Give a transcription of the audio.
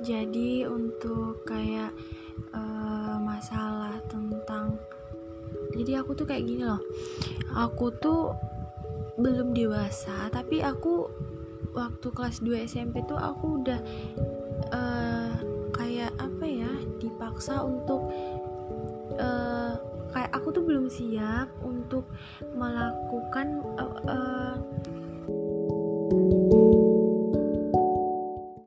jadi untuk kayak uh, masalah tentang jadi aku tuh kayak gini loh. Aku tuh belum dewasa tapi aku waktu kelas 2 SMP tuh aku udah uh, kayak apa ya dipaksa untuk uh, kayak aku tuh belum siap untuk melakukan uh, uh,